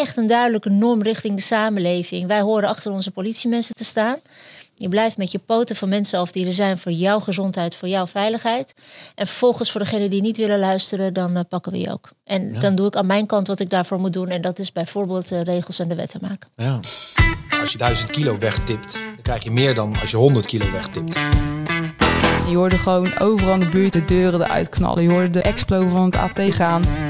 echt een duidelijke norm richting de samenleving. Wij horen achter onze politiemensen te staan. Je blijft met je poten van mensen af die er zijn voor jouw gezondheid, voor jouw veiligheid. En vervolgens voor degenen die niet willen luisteren, dan uh, pakken we je ook. En dan doe ik aan mijn kant wat ik daarvoor moet doen. En dat is bijvoorbeeld de regels en de wetten maken. Ja. Als je 1000 kilo wegtipt, dan krijg je meer dan als je 100 kilo wegtipt. Je hoorde gewoon overal in de buurt de deuren eruit knallen. Je hoorde de explo van het AT gaan.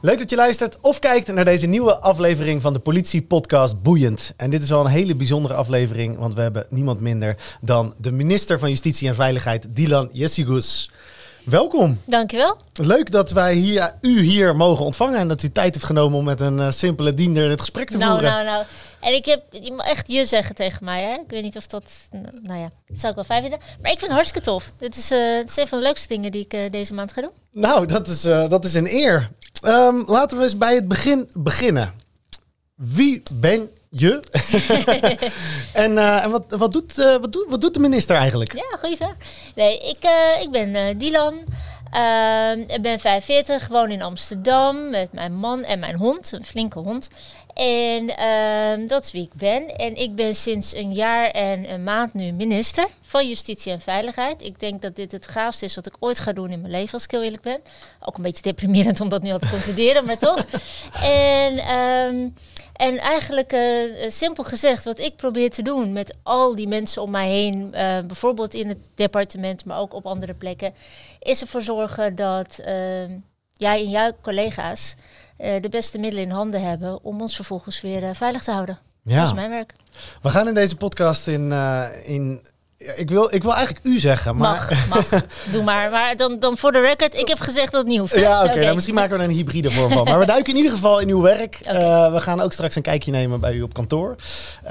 Leuk dat je luistert of kijkt naar deze nieuwe aflevering van de Politie-podcast Boeiend. En dit is wel een hele bijzondere aflevering, want we hebben niemand minder dan de minister van Justitie en Veiligheid, Dylan Jessigus. Welkom. Dankjewel. Leuk dat wij hier, u hier mogen ontvangen en dat u tijd heeft genomen om met een uh, simpele diender het gesprek te nou, voeren. Nou, nou, En ik heb, je mag echt je zeggen tegen mij. Hè? Ik weet niet of dat, nou ja, dat zou ik wel fijn vinden. Maar ik vind het hartstikke tof. Dit is, uh, dit is een van de leukste dingen die ik uh, deze maand ga doen. Nou, dat is, dat is een eer. Um, laten we eens bij het begin beginnen. Wie ben je? en uh, en wat, wat, doet, uh, wat, doet, wat doet de minister eigenlijk? Ja, goede vraag. Nee, ik, ik ben Dylan. Ehm, ik ben 45, woon in Amsterdam met mijn man en mijn hond, een flinke hond. En uh, dat is wie ik ben. En ik ben sinds een jaar en een maand nu minister van Justitie en Veiligheid. Ik denk dat dit het gaafste is wat ik ooit ga doen in mijn leven, als ik heel eerlijk ben. Ook een beetje deprimerend om dat nu al te concluderen, maar toch. En, um, en eigenlijk, uh, simpel gezegd, wat ik probeer te doen met al die mensen om mij heen, uh, bijvoorbeeld in het departement, maar ook op andere plekken, is ervoor zorgen dat uh, jij en jouw collega's de beste middelen in handen hebben om ons vervolgens weer uh, veilig te houden. Ja. Dat is mijn werk. We gaan in deze podcast in. Uh, in ik wil, ik wil eigenlijk u zeggen, maar... Mag, mag. Doe maar. Maar dan, dan voor de record, ik heb gezegd dat het niet hoeft. Ja, oké. Okay. Okay. Nou, misschien maken we er een hybride vorm van. Maar we duiken in ieder geval in uw werk. Okay. Uh, we gaan ook straks een kijkje nemen bij u op kantoor.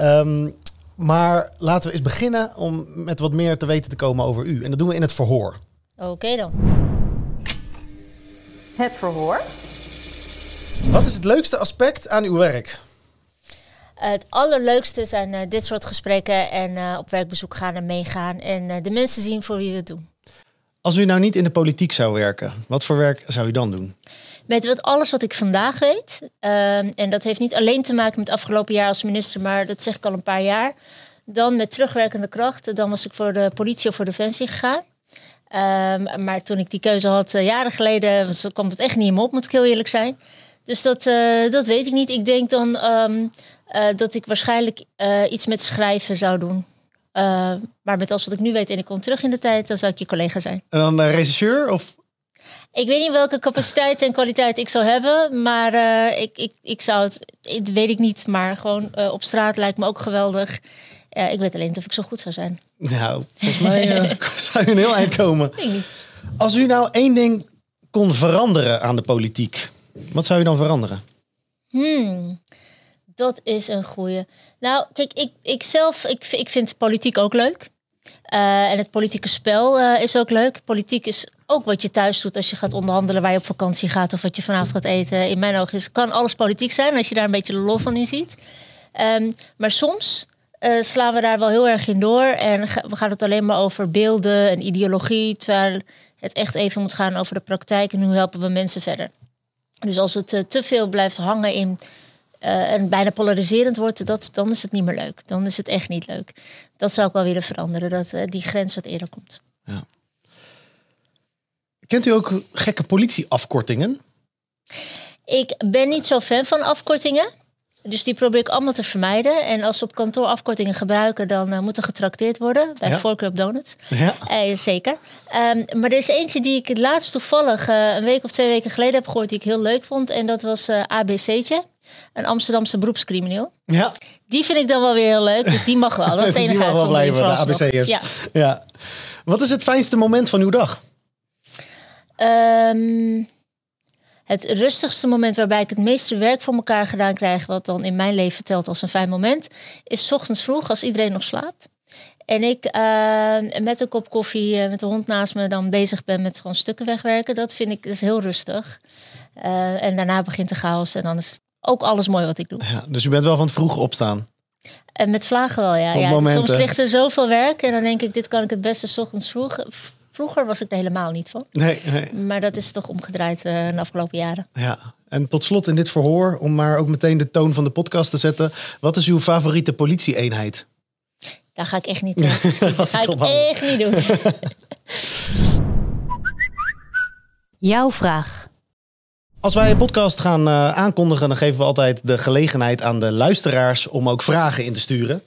Um, maar laten we eens beginnen om met wat meer te weten te komen over u. En dat doen we in het verhoor. Oké dan. Het verhoor. Wat is het leukste aspect aan uw werk? Uh, het allerleukste zijn uh, dit soort gesprekken en uh, op werkbezoek gaan en meegaan. En de mensen zien voor wie we het doen. Als u nou niet in de politiek zou werken, wat voor werk zou u dan doen? Met wat alles wat ik vandaag weet. en dat heeft niet alleen te maken met het afgelopen jaar als minister, maar dat zeg ik al een paar jaar. Dan met terugwerkende kracht. Dan was ik voor de politie of voor Defensie gegaan. Um, maar toen ik die keuze had jaren geleden, was, kwam het echt niet in me op, moet ik heel eerlijk zijn. Dus dat, uh, dat weet ik niet. Ik denk dan um, uh, dat ik waarschijnlijk uh, iets met schrijven zou doen. maar met alles wat ik nu weet en ik kom terug in de tijd, dan zou ik je collega zijn. En dan regisseur of? Ik weet niet welke capaciteit en kwaliteit ik zou hebben, maar ik, ik, ik zou het, weet ik niet, maar gewoon op straat lijkt me ook geweldig. ik weet alleen niet of ik zo goed zou zijn. Nou, volgens mij zou u een heel eind komen. Als u nou één ding kon veranderen aan de politiek, wat zou je dan veranderen? Hmm, dat is een goeie. Nou, kijk, ik, ik zelf, ik, ik vind politiek ook leuk. Uh, en het politieke spel uh, is ook leuk. Politiek is ook wat je thuis doet als je gaat onderhandelen waar je op vakantie gaat of wat je vanavond gaat eten. In mijn ogen is, kan alles politiek zijn als je daar een beetje de lol van in ziet. Um, maar soms uh, slaan we daar wel heel erg in door en we gaan het alleen maar over beelden en ideologie, terwijl het echt even moet gaan over de praktijk en hoe helpen we mensen verder. Dus als het uh, te veel blijft hangen in uh, en bijna polariserend wordt, dat, dan is het niet meer leuk. Dan is het echt niet leuk. Dat zou ik wel willen veranderen, dat uh, die grens wat eerder komt. Ja. Kent u ook gekke politieafkortingen? Ik ben niet zo fan van afkortingen. Dus die probeer ik allemaal te vermijden. En als ze op kantoor afkortingen gebruiken, dan uh, moet er getrakteerd worden. Bij ja. voorkeur op donuts. Ja. Uh, zeker. Um, maar er is eentje die ik het laatst toevallig uh, een week of twee weken geleden heb gehoord, die ik heel leuk vond. En dat was ABC'tje. Een Amsterdamse beroepscrimineel. Ja. Die vind ik dan wel weer heel leuk. Dus die mag wel. Dat is het enige die mag wel blijven, de ABC'ers. Ja. ja. Wat is het fijnste moment van uw dag? Um, het rustigste moment waarbij ik het meeste werk voor elkaar gedaan krijg, wat dan in mijn leven telt als een fijn moment, is 's ochtends vroeg als iedereen nog slaapt. En ik uh, met een kop koffie, uh, met de hond naast me, dan bezig ben met gewoon stukken wegwerken. Dat vind ik dus heel rustig. Uh, en daarna begint de chaos en dan is ook alles mooi wat ik doe. Ja, dus u bent wel van het vroeg opstaan? En met vlagen wel, ja. ja soms ligt er zoveel werk en dan denk ik, dit kan ik het beste 's ochtends vroeg. Vroeger was ik er helemaal niet van. Nee, nee. Maar dat is toch omgedraaid uh, de afgelopen jaren. Ja. En tot slot in dit verhoor, om maar ook meteen de toon van de podcast te zetten. Wat is uw favoriete politie-eenheid? Daar ga ik echt niet doen. Dat ga ik echt niet doen. Jouw vraag. Als wij een podcast gaan eh, aankondigen, dan geven we altijd de gelegenheid aan de luisteraars om ook vragen in te sturen.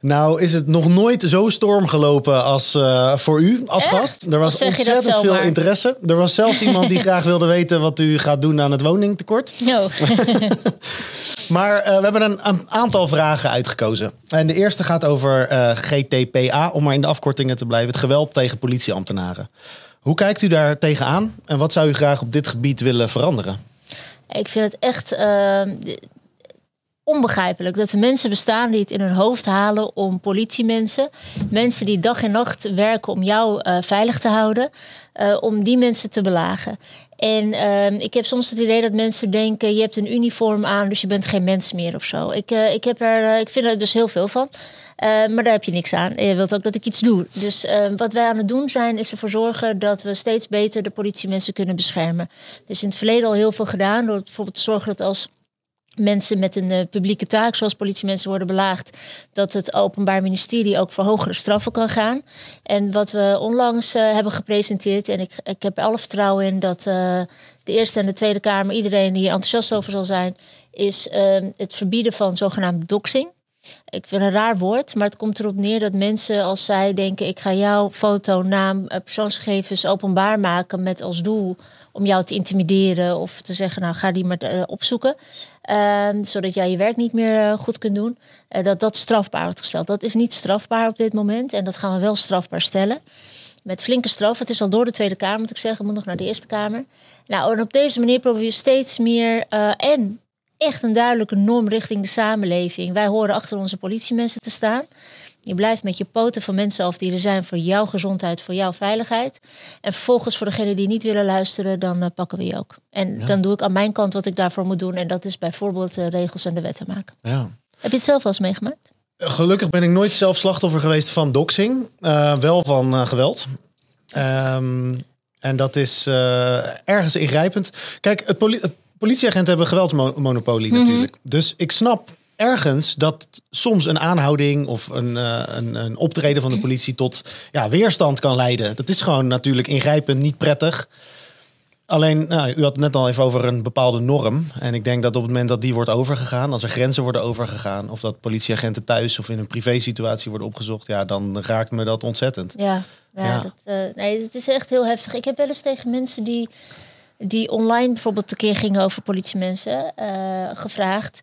Nou is het nog nooit zo storm gelopen als eh, voor u als Echt? gast. Er was ontzettend veel interesse. Er was zelfs iemand die graag wilde weten wat u gaat doen aan het woningtekort. No. Maar eh, we hebben een, een aantal vragen uitgekozen. En de eerste gaat over eh, GTPA, om maar in de afkortingen te blijven. Het geweld tegen politieambtenaren. Hoe kijkt u daar tegenaan? En wat zou u graag op dit gebied willen veranderen? Ik vind het echt onbegrijpelijk dat er mensen bestaan die het in hun hoofd halen om politiemensen, mensen die dag en nacht werken om jou eh, veilig te houden, eh, om die mensen te belagen. En ehm, ik heb soms het idee dat mensen denken: je hebt een uniform aan, dus je bent geen mens meer of zo. Ik, eh, ik, heb er, ik vind er dus heel veel van. Maar daar heb je niks aan. Je wilt ook dat ik iets doe. Dus eh, wat wij aan het doen zijn, is ervoor zorgen dat we steeds beter de politiemensen kunnen beschermen. Er is in het verleden al heel veel gedaan. Door bijvoorbeeld te zorgen dat als mensen met een eh, publieke taak, zoals politiemensen worden belaagd, dat het Openbaar Ministerie ook voor hogere straffen kan gaan. En wat we onlangs eh, hebben gepresenteerd, en ik, ik heb alle vertrouwen in dat eh, de Eerste en de Tweede Kamer, iedereen die hier enthousiast over zal zijn, is eh, het verbieden van zogenaamd doxing. Ik vind een raar woord, maar het komt erop neer dat mensen als zij denken: ik ga jouw foto, naam, persoonsgegevens openbaar maken met als doel om jou te intimideren of te zeggen: nou ga die maar opzoeken, eh, zodat jij je werk niet meer eh, goed kunt doen, eh, dat dat strafbaar wordt gesteld. Dat is niet strafbaar op dit moment en dat gaan we wel strafbaar stellen. Met flinke straf. Het is al door de Tweede Kamer, moet ik zeggen. Moet nog naar de Eerste Kamer. Nou, en op deze manier proberen we steeds meer eh, en echt een duidelijke norm richting de samenleving. Wij horen achter onze politiemensen te staan. Je blijft met je poten van mensen af die er zijn voor jouw gezondheid, voor jouw veiligheid. En vervolgens voor degenen die niet willen luisteren, dan eh, pakken we je ook. En dan doe ik aan mijn kant wat ik daarvoor moet doen. En dat is bijvoorbeeld de regels en de wetten maken. Ja. Heb je het zelf wel eens meegemaakt? Gelukkig ben ik nooit zelf slachtoffer geweest van doxing. Eh, wel van eh, geweld. Ehm, en dat is eh, ergens ingrijpend. Kijk, het poli- het politieagenten hebben een geweldsmonopolie natuurlijk. Dus ik snap ergens dat soms een aanhouding of een, eh, een, een optreden van de politie tot ja, weerstand kan leiden. Dat is gewoon natuurlijk ingrijpend, niet prettig. Alleen, nou, u had het net al even over een bepaalde norm. En ik denk dat op het moment dat die wordt overgegaan, als er grenzen worden overgegaan, of dat politieagenten thuis of in een privésituatie worden opgezocht, ja, dan raakt me dat ontzettend. Ja, ja, Ja. Dat, eh, nee, het is echt heel heftig. Ik heb wel eens tegen mensen die, die online bijvoorbeeld tekeer gingen over politiemensen eh, gevraagd: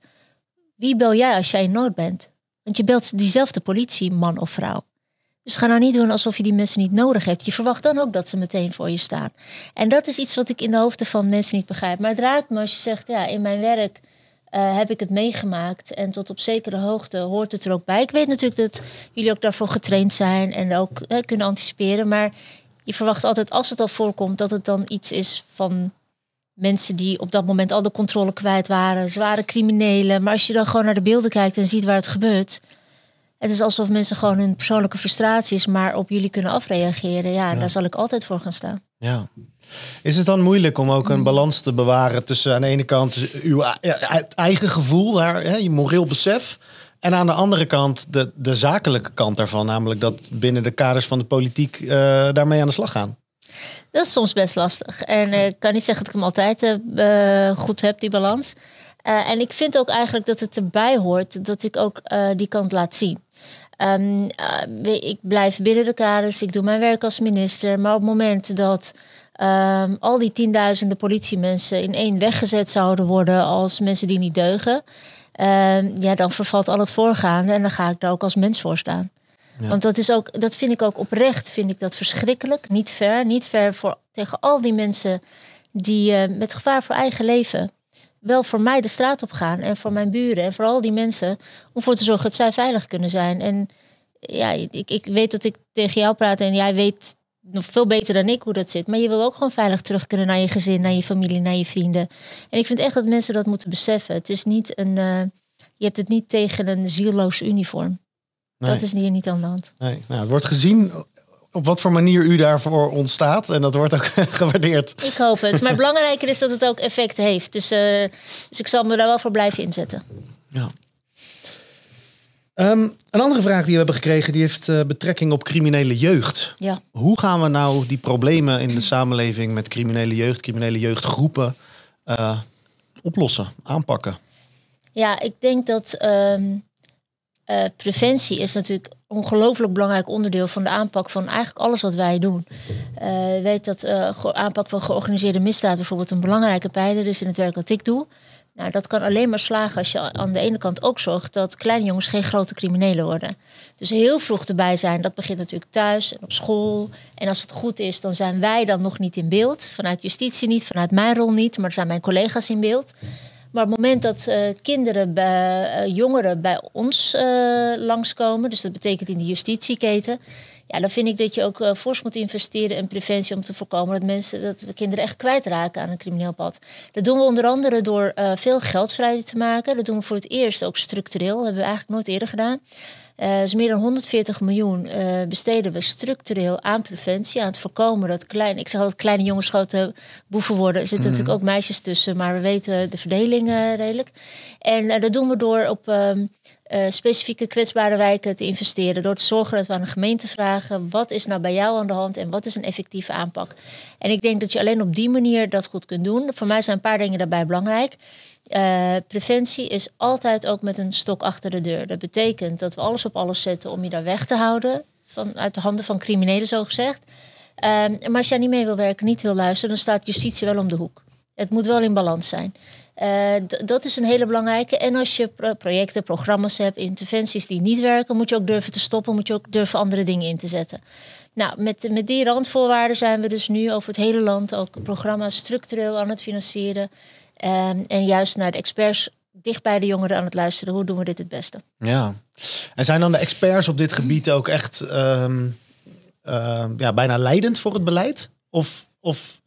wie bel jij als jij in nood bent? Want je belt diezelfde politie, man of vrouw. Dus ga nou niet doen alsof je die mensen niet nodig hebt. Je verwacht dan ook dat ze meteen voor je staan. En dat is iets wat ik in de hoofden van mensen niet begrijp. Maar het raakt me als je zegt, ja, in mijn werk eh, heb ik het meegemaakt. En tot op zekere hoogte hoort het er ook bij. Ik weet natuurlijk dat jullie ook daarvoor getraind zijn en ook kunnen anticiperen. Maar je verwacht altijd, als het al voorkomt, dat het dan iets is van mensen die op dat moment al de controle kwijt waren, zware criminelen. Maar als je dan gewoon naar de beelden kijkt en ziet waar het gebeurt. Het is alsof mensen gewoon hun persoonlijke frustraties maar op jullie kunnen afreageren. Ja, daar zal ik altijd voor gaan staan. Ja. Is het dan moeilijk om ook een balans te bewaren tussen aan de ene kant uw e- eigen gevoel, daar, hè, je moreel besef, en aan de andere kant de, de zakelijke kant daarvan, namelijk dat binnen de kaders van de politiek eh, daarmee aan de slag gaan? Dat is soms best lastig. En eh, ik kan niet zeggen dat ik hem altijd eh, eh, goed heb, die balans. En ik vind ook eigenlijk dat het erbij hoort dat ik ook die kant laat zien. Ehm, eh, ik blijf binnen de kaders, ik doe mijn werk als minister. Maar op het moment dat ehm, al die tienduizenden politiemensen in één weggezet zouden worden als mensen die niet deugen, ehm, ja, dan vervalt al het voorgaande en dan ga ik daar ook als mens voor staan. Want dat, is ook, dat vind ik ook oprecht, vind ik dat verschrikkelijk. Niet fair, niet fair voor, tegen al die mensen die eh, met gevaar voor eigen leven wel voor mij de straat op gaan en voor mijn buren en voor al die mensen om voor te zorgen dat zij veilig kunnen zijn. En ja, ik, ik weet dat ik tegen jou praat en jij weet nog veel beter dan ik hoe dat zit. Maar je wil ook gewoon veilig terug kunnen naar je gezin, naar je familie, naar je vrienden. En ik vind echt dat mensen dat moeten beseffen. Het is niet een, eh, je hebt het niet tegen een zieloos uniform. Nee. Dat is hier niet aan de hand. Nee. Nou, het wordt gezien op wat voor manier u daarvoor ontstaat. En dat wordt ook gewaardeerd. Ik hoop het. Maar belangrijker is dat het ook effect heeft. Dus, uh, dus ik zal me daar wel voor blijven inzetten. Ja. Um, een andere vraag die we hebben gekregen, die heeft uh, betrekking op criminele jeugd. Ja. Hoe gaan we nou die problemen in de samenleving met criminele jeugd, criminele jeugdgroepen uh, oplossen, aanpakken? Ja, ik denk dat um, uh, preventie is natuurlijk een ongelooflijk belangrijk onderdeel van de aanpak van eigenlijk alles wat wij doen. Uh, weet dat uh, aanpak van georganiseerde misdaad bijvoorbeeld een belangrijke pijler is in het werk wat ik doe. Nou, dat kan alleen maar slagen als je aan de ene kant ook zorgt dat kleine jongens geen grote criminelen worden. Dus heel vroeg erbij zijn, dat begint natuurlijk thuis en op school. En als het goed is, dan zijn wij dan nog niet in beeld. Vanuit justitie niet, vanuit mijn rol niet, maar zijn mijn collega's in beeld. Maar op het moment dat uh, kinderen, bij, uh, jongeren bij ons uh, langskomen, dus dat betekent in de justitieketen, ja, dan vind ik dat je ook fors moet investeren in preventie om te voorkomen dat mensen, dat we kinderen echt kwijtraken aan een crimineel pad. Dat doen we onder andere door veel geld vrij te maken. Dat doen we voor het eerst ook structureel. Dat hebben we eigenlijk nooit eerder gedaan. Uh, dus meer dan 140 miljoen uh, besteden we structureel aan preventie. Aan het voorkomen dat klein, ik zeg altijd kleine jongens grote boeven worden. Er zitten mm. natuurlijk ook meisjes tussen, maar we weten de verdeling uh, redelijk. En dat doen we door op um, specifieke kwetsbare wijken te investeren. Door te zorgen dat we aan de gemeente vragen: wat is nou bij jou aan de hand en wat is een effectieve aanpak? En ik denk dat je alleen op die manier dat goed kunt doen. Voor mij zijn een paar dingen daarbij belangrijk. Uh, preventie is altijd ook met een stok achter de deur. Dat betekent dat we alles op alles zetten om je daar weg te houden. Van, uit de handen van criminelen, zo gezegd. Uh, maar als jij niet mee wil werken, niet wil luisteren, dan staat justitie wel om de hoek. Het moet wel in balans zijn. Uh, dat is een hele belangrijke. En als je pro projecten, programma's hebt, interventies die niet werken, moet je ook durven te stoppen, moet je ook durven andere dingen in te zetten. Nou, met, met die randvoorwaarden zijn we dus nu over het hele land ook programma's structureel aan het financieren. Um, en juist naar de experts dicht bij de jongeren aan het luisteren. Hoe doen we dit het beste? Ja. En zijn dan de experts op dit gebied ook echt um, uh, ja, bijna leidend voor het beleid? Of, of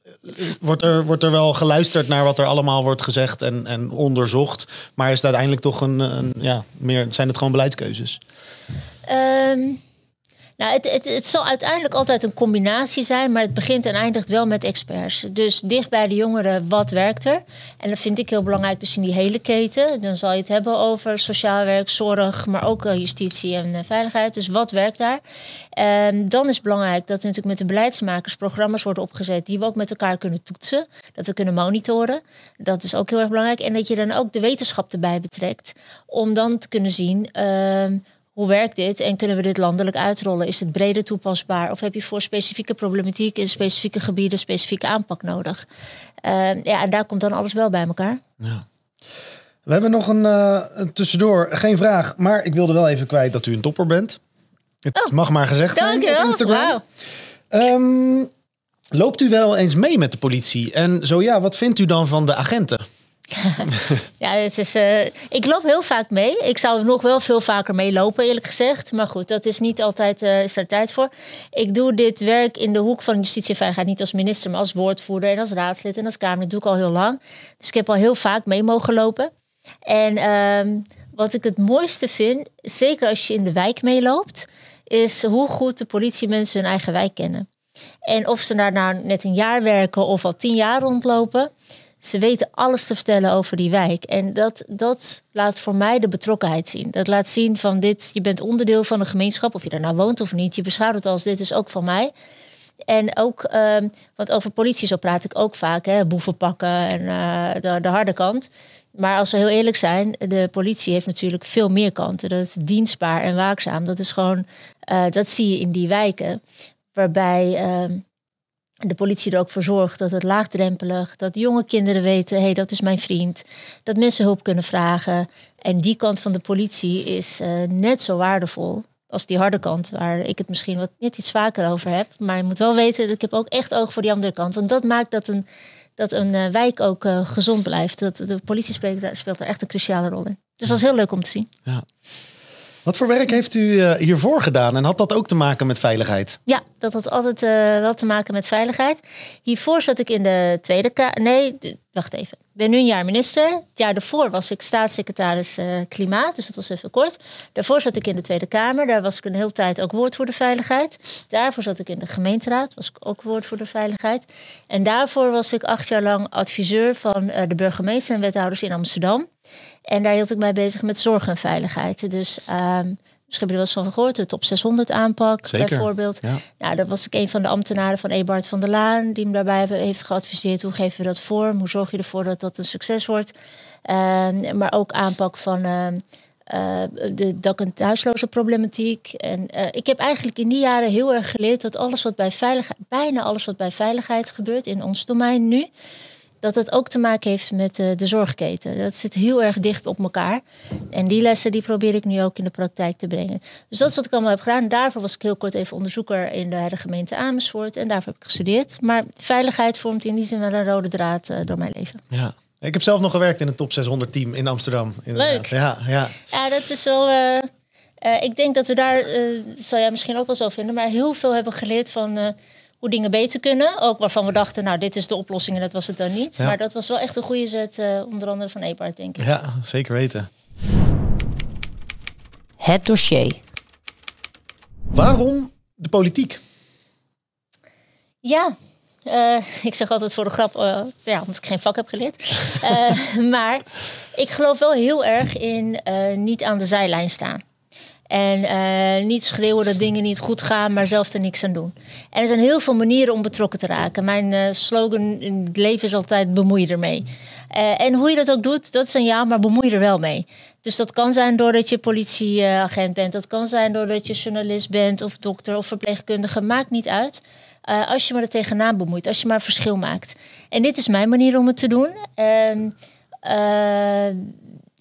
wordt, er, wordt er wel geluisterd naar wat er allemaal wordt gezegd en, en onderzocht? Maar is het uiteindelijk toch een, een ja, meer, zijn het gewoon beleidskeuzes? Um, nou, het, het, het, zal uiteindelijk altijd een combinatie zijn, maar het begint en eindigt wel met experts. Dus dicht bij de jongeren, wat werkt er? En dat vind ik heel belangrijk, dus in die hele keten. Dan zal je het hebben over sociaal werk, zorg, maar ook justitie en uh, veiligheid. Dus wat werkt daar? En dan is het belangrijk dat er natuurlijk met de beleidsmakers programma's worden opgezet die we ook met elkaar kunnen toetsen, dat we kunnen monitoren. Dat is ook heel erg belangrijk. En dat je dan ook de wetenschap erbij betrekt, om dan te kunnen zien. Uh, hoe werkt dit en kunnen we dit landelijk uitrollen? Is het breder toepasbaar of heb je voor specifieke problematiek in specifieke gebieden specifieke aanpak nodig? Uh, ja, en daar komt dan alles wel bij elkaar. Ja. We hebben nog een, uh, een tussendoor, geen vraag, maar ik wilde wel even kwijt dat u een topper bent. Het oh, mag maar gezegd zijn op Instagram. Wow. Um, loopt u wel eens mee met de politie? En zo ja, wat vindt u dan van de agenten? ja, het is, uh, ik loop heel vaak mee. Ik zou nog wel veel vaker meelopen, eerlijk gezegd. Maar goed, dat is niet altijd uh, is er tijd voor. Ik doe dit werk in de hoek van justitie en veiligheid niet als minister, maar als woordvoerder en als raadslid en als Kamer. Dat doe ik al heel lang. Dus ik heb al heel vaak mee mogen lopen. En uh, wat ik het mooiste vind, zeker als je in de wijk meeloopt, is hoe goed de politiemensen hun eigen wijk kennen. En of ze daar nou net een jaar werken of al tien jaar rondlopen ze weten alles te vertellen over die wijk. En dat, dat laat voor mij de betrokkenheid zien. Dat laat zien van dit, je bent onderdeel van een gemeenschap, of je daar nou woont of niet. Je beschouwt het als dit is ook van mij. En ook, um, want over politie zo praat ik ook vaak, hè, boeven pakken en uh, de, de harde kant. Maar als we heel eerlijk zijn, de politie heeft natuurlijk veel meer kanten. Dat is dienstbaar en waakzaam. Dat is gewoon, uh, dat zie je in die wijken. Waarbij um, de politie er ook voor zorgt dat het laagdrempelig, dat jonge kinderen weten, hey, dat is mijn vriend, dat mensen hulp kunnen vragen. En die kant van de politie is uh, net zo waardevol als die harde kant, waar ik het misschien wat net iets vaker over heb. Maar je moet wel weten, dat ik heb ook echt oog voor die andere kant. Want dat maakt dat een, dat een uh, wijk ook uh, gezond blijft. Dat, de politie speelt, speelt echt een cruciale rol in. Dus dat is heel leuk om te zien. Ja. Wat voor werk heeft u eh, hiervoor gedaan en had dat ook te maken met veiligheid? Ja, dat had altijd eh, wel te maken met veiligheid. Hiervoor zat ik in de Tweede Kamer. Nee, wacht even. Ik ben nu een jaar minister. Het jaar daarvoor was ik staatssecretaris eh, Klimaat, dus dat was even kort. Daarvoor zat ik in de Tweede Kamer. Daar was ik een hele tijd ook woordvoerder veiligheid. Daarvoor zat ik in de gemeenteraad, was ik ook woordvoerder veiligheid. En daarvoor was ik acht jaar lang adviseur van de burgemeester en wethouders in Amsterdam. En daar hield ik mij bezig met zorg en veiligheid. Dus ehm, misschien heb je er wel eens van gehoord, de top 600 aanpak Zeker, bijvoorbeeld. ja. Nou, dat was ik een van de ambtenaren van Ebert van der Laan, die me daarbij hebben- heeft geadviseerd. Hoe geven we dat vorm? Hoe zorg je ervoor dat dat een succes wordt? Ehm, maar ook aanpak van eh, de dak- en thuisloze problematiek. En eh, ik heb eigenlijk in die jaren heel erg geleerd dat alles wat bij veiligheid, bijna alles wat bij veiligheid gebeurt in ons domein nu, dat het ook te maken heeft met de zorgketen. Dat zit heel erg dicht op elkaar. En die lessen die probeer ik nu ook in de praktijk te brengen. Dus dat is wat ik allemaal heb gedaan. Daarvoor was ik heel kort even onderzoeker in de, gemeente Amersfoort. En daarvoor heb ik gestudeerd. Maar veiligheid vormt in die zin wel een rode draad eh, door mijn leven. Ja. Ik heb zelf nog gewerkt in het top 600 team in Amsterdam. inderdaad. Leuk. Ja, ja. Ja, dat is wel. eh, eh, ik denk dat we daar, eh zal jij misschien ook wel zo vinden, maar heel veel hebben geleerd van hoe dingen beter kunnen. Ook waarvan we dachten, nou, dit is de oplossing en dat was het dan niet. Ja. Maar dat was wel echt een goede zet, eh, onder andere van Ebert, denk ik. ja, zeker weten. Het dossier. Waarom de politiek? Ja, eh, ik zeg altijd voor de grap, eh, ja, omdat ik geen vak heb geleerd. Eh, maar ik geloof wel heel erg in eh, niet aan de zijlijn staan. En eh, niet schreeuwen dat dingen niet goed gaan, maar zelf er niks aan doen. En er zijn heel veel manieren om betrokken te raken. Mijn eh, slogan in het leven is altijd bemoei je ermee. Eh, en hoe je dat ook doet, dat is aan jou, maar bemoei je er wel mee. Dus dat kan zijn doordat je politieagent bent. Dat kan zijn doordat je journalist bent of dokter of verpleegkundige. Maakt niet uit. Als je maar er tegenaan bemoeit, als je maar verschil maakt. En dit is mijn manier om het te doen.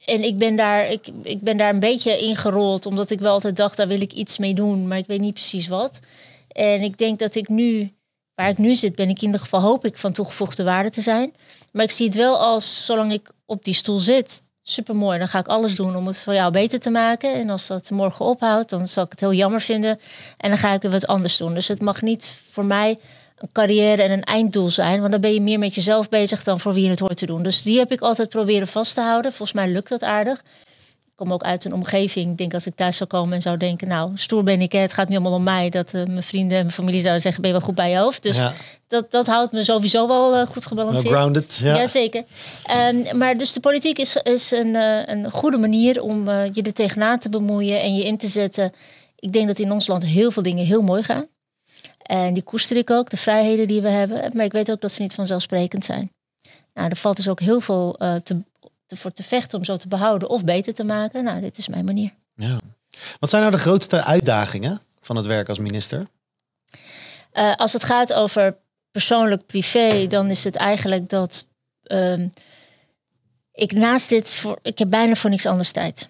En ik ben, daar, ik, ik ben daar een beetje ingerold, omdat ik wel altijd dacht, daar wil ik iets mee doen, maar ik weet niet precies wat. En ik denk dat ik nu, waar ik nu zit, ben ik in ieder geval, hoop ik, van toegevoegde waarde te zijn. Maar ik zie het wel als, zolang ik op die stoel zit, super mooi. Dan ga ik alles doen om het voor jou beter te maken. En als dat morgen ophoudt, dan zal ik het heel jammer vinden. En dan ga ik weer wat anders doen. Dus het mag niet voor mij een carrière en een einddoel zijn. Want dan ben je meer met jezelf bezig dan voor wie je het hoort te doen. Dus die heb ik altijd proberen vast te houden. Volgens mij lukt dat aardig. Ik kom ook uit een omgeving. Ik denk als ik thuis zou komen en zou denken... nou, stoer ben ik, hè, het gaat nu allemaal om mij. Dat eh, mijn vrienden en mijn familie zouden zeggen... ben je wel goed bij je hoofd. Dus Ja. dat, dat houdt me sowieso wel eh, goed gebalanceerd. grounded. Ja. Jazeker. Ehm, maar dus de politiek is, is een, eh, een goede manier om je er tegenaan te bemoeien en je in te zetten. Ik denk dat in ons land heel veel dingen heel mooi gaan. En die koester ik ook, de vrijheden die we hebben. Maar ik weet ook dat ze niet vanzelfsprekend zijn. Nou, er valt dus ook heel veel eh, te, te, voor te vechten om zo te behouden of beter te maken. Nou, dit is mijn manier. Ja. Wat zijn nou de grootste uitdagingen van het werk als minister? Eh, als het gaat over persoonlijk privé, dan is het eigenlijk dat ehm, ik naast dit voor, ik heb bijna voor niks anders tijd.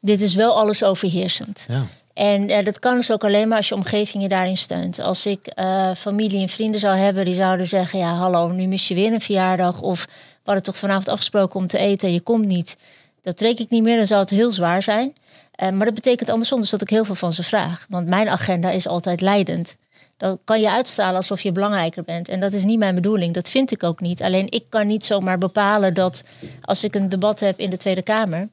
Dit is wel alles overheersend. Ja. En eh, dat kan dus ook alleen maar als je omgeving je daarin steunt. Als ik eh, familie en vrienden zou hebben die zouden zeggen: Ja, hallo, nu mis je weer een verjaardag. Of we hadden toch vanavond afgesproken om te eten en je komt niet. Dat trek ik niet meer, dan zou het heel zwaar zijn. Eh, maar dat betekent andersom dus dat ik heel veel van ze vraag. Want mijn agenda is altijd leidend. Dan kan je uitstralen alsof je belangrijker bent. En dat is niet mijn bedoeling. Dat vind ik ook niet. Alleen ik kan niet zomaar bepalen dat als ik een debat heb in de Tweede Kamer.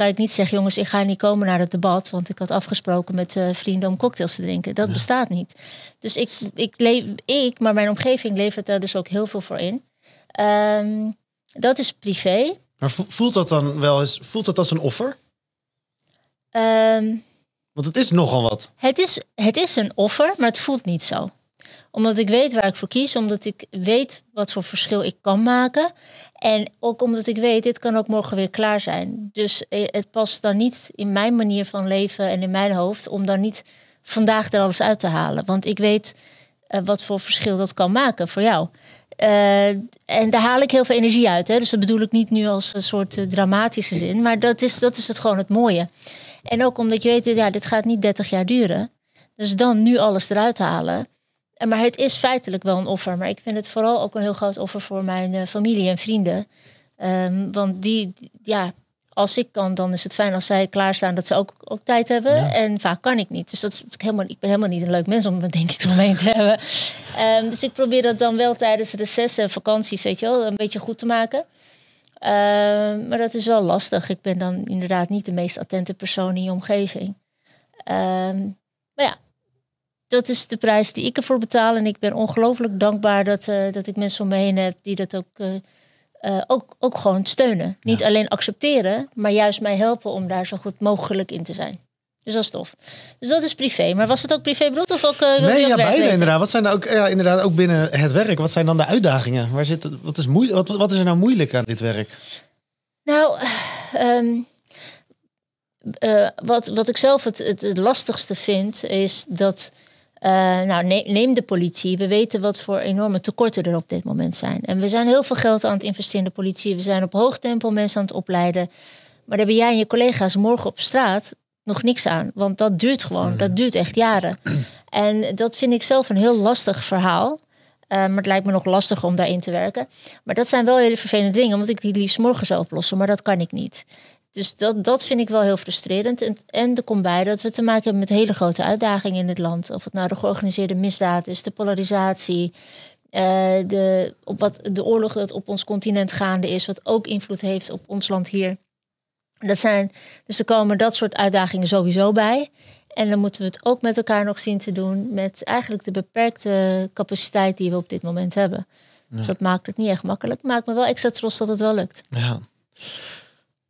Kan ik niet zeggen, jongens, ik ga niet komen naar het debat. Want ik had afgesproken met eh, vrienden om cocktails te drinken. Dat bestaat niet. Dus ik, ik, leef, ik, maar mijn omgeving levert daar dus ook heel veel voor in. Ehm, dat is privé. Maar vo- voelt dat dan wel eens, voelt dat als een offer? Ehm, Want het is nogal wat. Het is, het is een offer, maar het voelt niet zo. Omdat ik weet waar ik voor kies, omdat ik weet wat voor verschil ik kan maken. En ook omdat ik weet, dit kan ook morgen weer klaar zijn. Dus eh, het past dan niet in mijn manier van leven en in mijn hoofd om dan niet vandaag er alles uit te halen. Want ik weet eh, wat voor verschil dat kan maken voor jou. Eh, en daar haal ik heel veel energie uit. Hè? Dus dat bedoel ik niet nu als een soort dramatische zin. Maar dat is, dat is het gewoon het mooie. En ook omdat je weet, ja, dit gaat niet 30 jaar duren. Dus dan nu alles eruit halen. En Maar het is feitelijk wel een offer. Maar ik vind het vooral ook een heel groot offer voor mijn eh, familie en vrienden. Ehm, want die, ja, als ik kan, dan is het fijn als zij klaarstaan dat ze ook, ook tijd hebben. Ja. En vaak kan ik niet. Dus dat is, dat is helemaal, ik ben helemaal niet een leuk mens om me denk ik zo mee te hebben. Ehm, dus ik probeer dat dan wel tijdens de recessen en vakanties, weet je wel, een beetje goed te maken. Ehm, maar dat is wel lastig. Ik ben dan inderdaad niet de meest attente persoon in je omgeving. Maar ja, dat is de prijs die ik ervoor betaal. En ik ben ongelooflijk dankbaar dat, eh, dat ik mensen om me heen heb die dat ook, eh, eh, ook, ook gewoon steunen. Niet alleen accepteren, maar juist mij helpen om daar zo goed mogelijk in te zijn. Dus dat is tof. Dus dat is privé. Maar was het ook privé bedoeld of ook wil je Nee, ook ja, beide weten? inderdaad. Wat zijn nou ook, ja, inderdaad ook binnen het werk? Wat zijn dan de uitdagingen? Waar zit, wat, is moe, wat, wat is er nou moeilijk aan dit werk? Nou, ehm, eh, wat, wat ik zelf het, het, het lastigste vind, is dat. Eh, nou, ne- neem de politie. We weten wat voor enorme tekorten er op dit moment zijn. En we zijn heel veel geld aan het investeren in de politie. We zijn op hoog tempo mensen aan het opleiden. Maar daar ben jij en je collega's morgen op straat nog niks aan. Want dat duurt gewoon. Dat duurt echt jaren. En dat vind ik zelf een heel lastig verhaal. Eh, maar het lijkt me nog lastiger om daarin te werken. Maar dat zijn wel hele vervelende dingen, omdat ik die liefst morgen zou oplossen. Maar dat kan ik niet. Dus dat, dat vind ik wel heel frustrerend. En, en er komt bij dat we te maken hebben met hele grote uitdagingen in het land. Of het nou de georganiseerde misdaad is, de polarisatie, eh, de, op wat, de oorlog dat op ons continent gaande is, wat ook invloed heeft op ons land hier. Dat zijn, dus er komen dat soort uitdagingen sowieso bij. En dan moeten we het ook met elkaar nog zien te doen met eigenlijk de beperkte capaciteit die we op dit moment hebben. Dus dat maakt het niet echt makkelijk. Maakt me wel extra trots dat het wel lukt. Ja.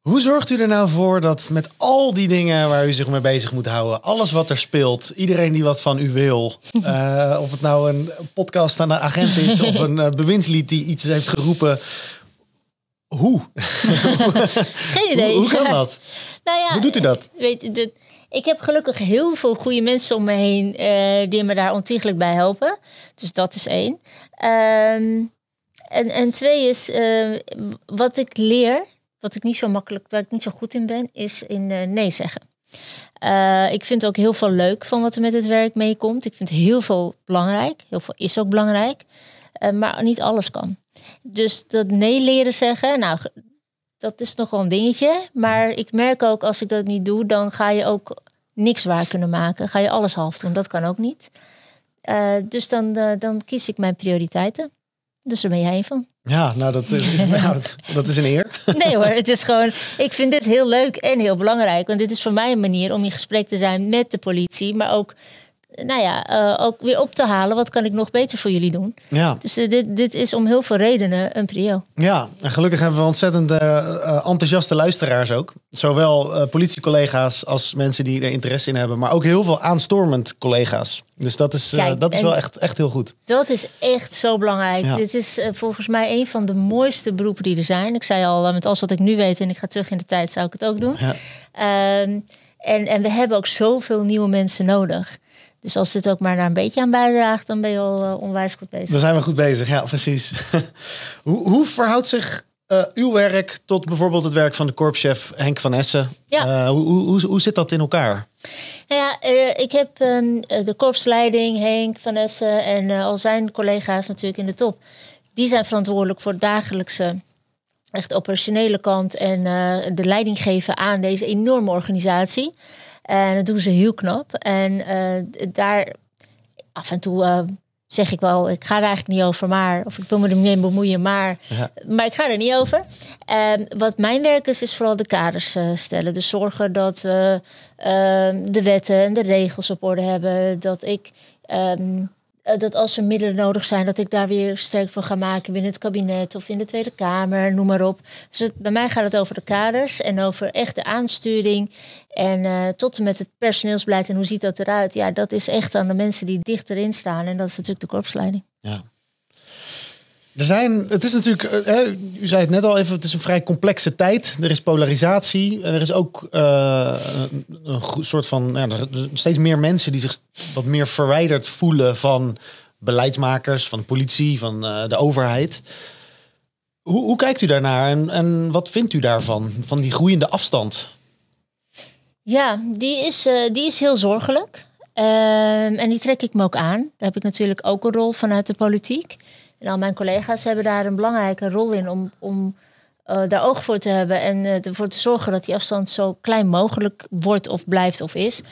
Hoe zorgt u er nou voor dat met al die dingen waar u zich mee bezig moet houden, alles wat er speelt, iedereen die wat van u wil, eh, of het nou een podcast aan de agent is of een eh, bewindslied die iets heeft geroepen, hoe? Geen idee. Hoe, hoe kan dat? Nou ja, Hoe doet u dat? Weet, ik heb gelukkig heel veel goede mensen om me heen eh, die me daar ontiegelijk bij helpen. Dus dat is één. Ehm, en, en twee is, wat ik leer, wat ik niet zo makkelijk, waar ik niet zo goed in ben, is in eh, nee zeggen. Eh, ik vind ook heel veel leuk van wat er met het werk meekomt. Ik vind heel veel belangrijk. Heel veel is ook belangrijk. Eh, maar niet alles kan. Dus dat nee leren zeggen, nou, dat is nog wel een dingetje. Maar ik merk ook als ik dat niet doe, dan ga je ook niks waar kunnen maken. Ga je alles half doen. Dat kan ook niet. Dus dan, dan kies ik mijn prioriteiten. Dus daar ben jij een van. Ja, nou dat is, nou, dat is een eer. Nee hoor, het is gewoon. Ik vind dit heel leuk en heel belangrijk. Want dit is voor mij een manier om in gesprek te zijn met de politie. Maar ook, nou ja, eh, ook weer op te halen. Wat kan ik nog beter voor jullie doen? Ja. Dus eh, dit, dit is om heel veel redenen een prio. Ja, en gelukkig hebben we ontzettend eh, enthousiaste luisteraars ook. Zowel politiecollega's als mensen die er interesse in hebben, maar ook heel veel aanstormend collega's. Dus dat is, Kijk, dat is wel echt, echt heel goed. Dat is echt zo belangrijk. Ja. Dit is volgens mij een van de mooiste beroepen die er zijn. Ik zei al, met alles wat ik nu weet en ik ga terug in de tijd, zou ik het ook doen. Ja. Ehm, en, en we hebben ook zoveel nieuwe mensen nodig. Dus als dit ook maar daar een beetje aan bijdraagt, dan ben je al eh, onwijs goed bezig. Dan zijn we goed bezig, ja, precies. hoe, hoe verhoudt zich eh, uw werk tot bijvoorbeeld het werk van de korpschef Henk van Essen? Ja. Eh, hoe, hoe, hoe, zit dat in elkaar? Nou ja, ik heb ehm, eh, de korpsleiding, Henk van Essen en al zijn collega's natuurlijk in de top. Die zijn verantwoordelijk voor het dagelijkse, echt operationele kant en de leiding geven aan deze enorme organisatie. En dat doen ze heel knap. En eh, daar af en toe eh, zeg ik wel, ik ga er eigenlijk niet over, maar of ik wil me er niet mee bemoeien, maar, Ja. maar ik ga er niet over. Ehm, wat mijn werk is, is vooral de kaders eh, stellen. Dus zorgen dat we ehm, de wetten en de regels op orde hebben. Dat ik ehm, eh, dat als er middelen nodig zijn, dat ik daar weer sterk voor ga maken binnen het kabinet of in de Tweede Kamer, noem maar op. Dus het- bij mij gaat het over de kaders en over echt de aansturing. En eh, tot en met het personeelsbeleid en hoe ziet dat eruit? Ja, dat is echt aan de mensen die dichterin staan. En dat is natuurlijk de korpsleiding. Ja. Er zijn, het is natuurlijk, eh, u zei het net al even, het is een vrij complexe tijd. Er is polarisatie. En er is ook eh, een, soort van, ja, steeds meer mensen die zich wat meer verwijderd voelen van beleidsmakers, van de politie, van eh, de overheid. Hoe, hoe kijkt u daarnaar en, en wat vindt u daarvan, van die groeiende afstand? Ja, die is, die is heel zorgelijk. Ehm, en die trek ik me ook aan. Daar heb ik natuurlijk ook een rol vanuit de politiek. En al mijn collega's hebben daar een belangrijke rol in om, om eh, daar oog voor te hebben en eh, ervoor te zorgen dat die afstand zo klein mogelijk wordt of blijft of is.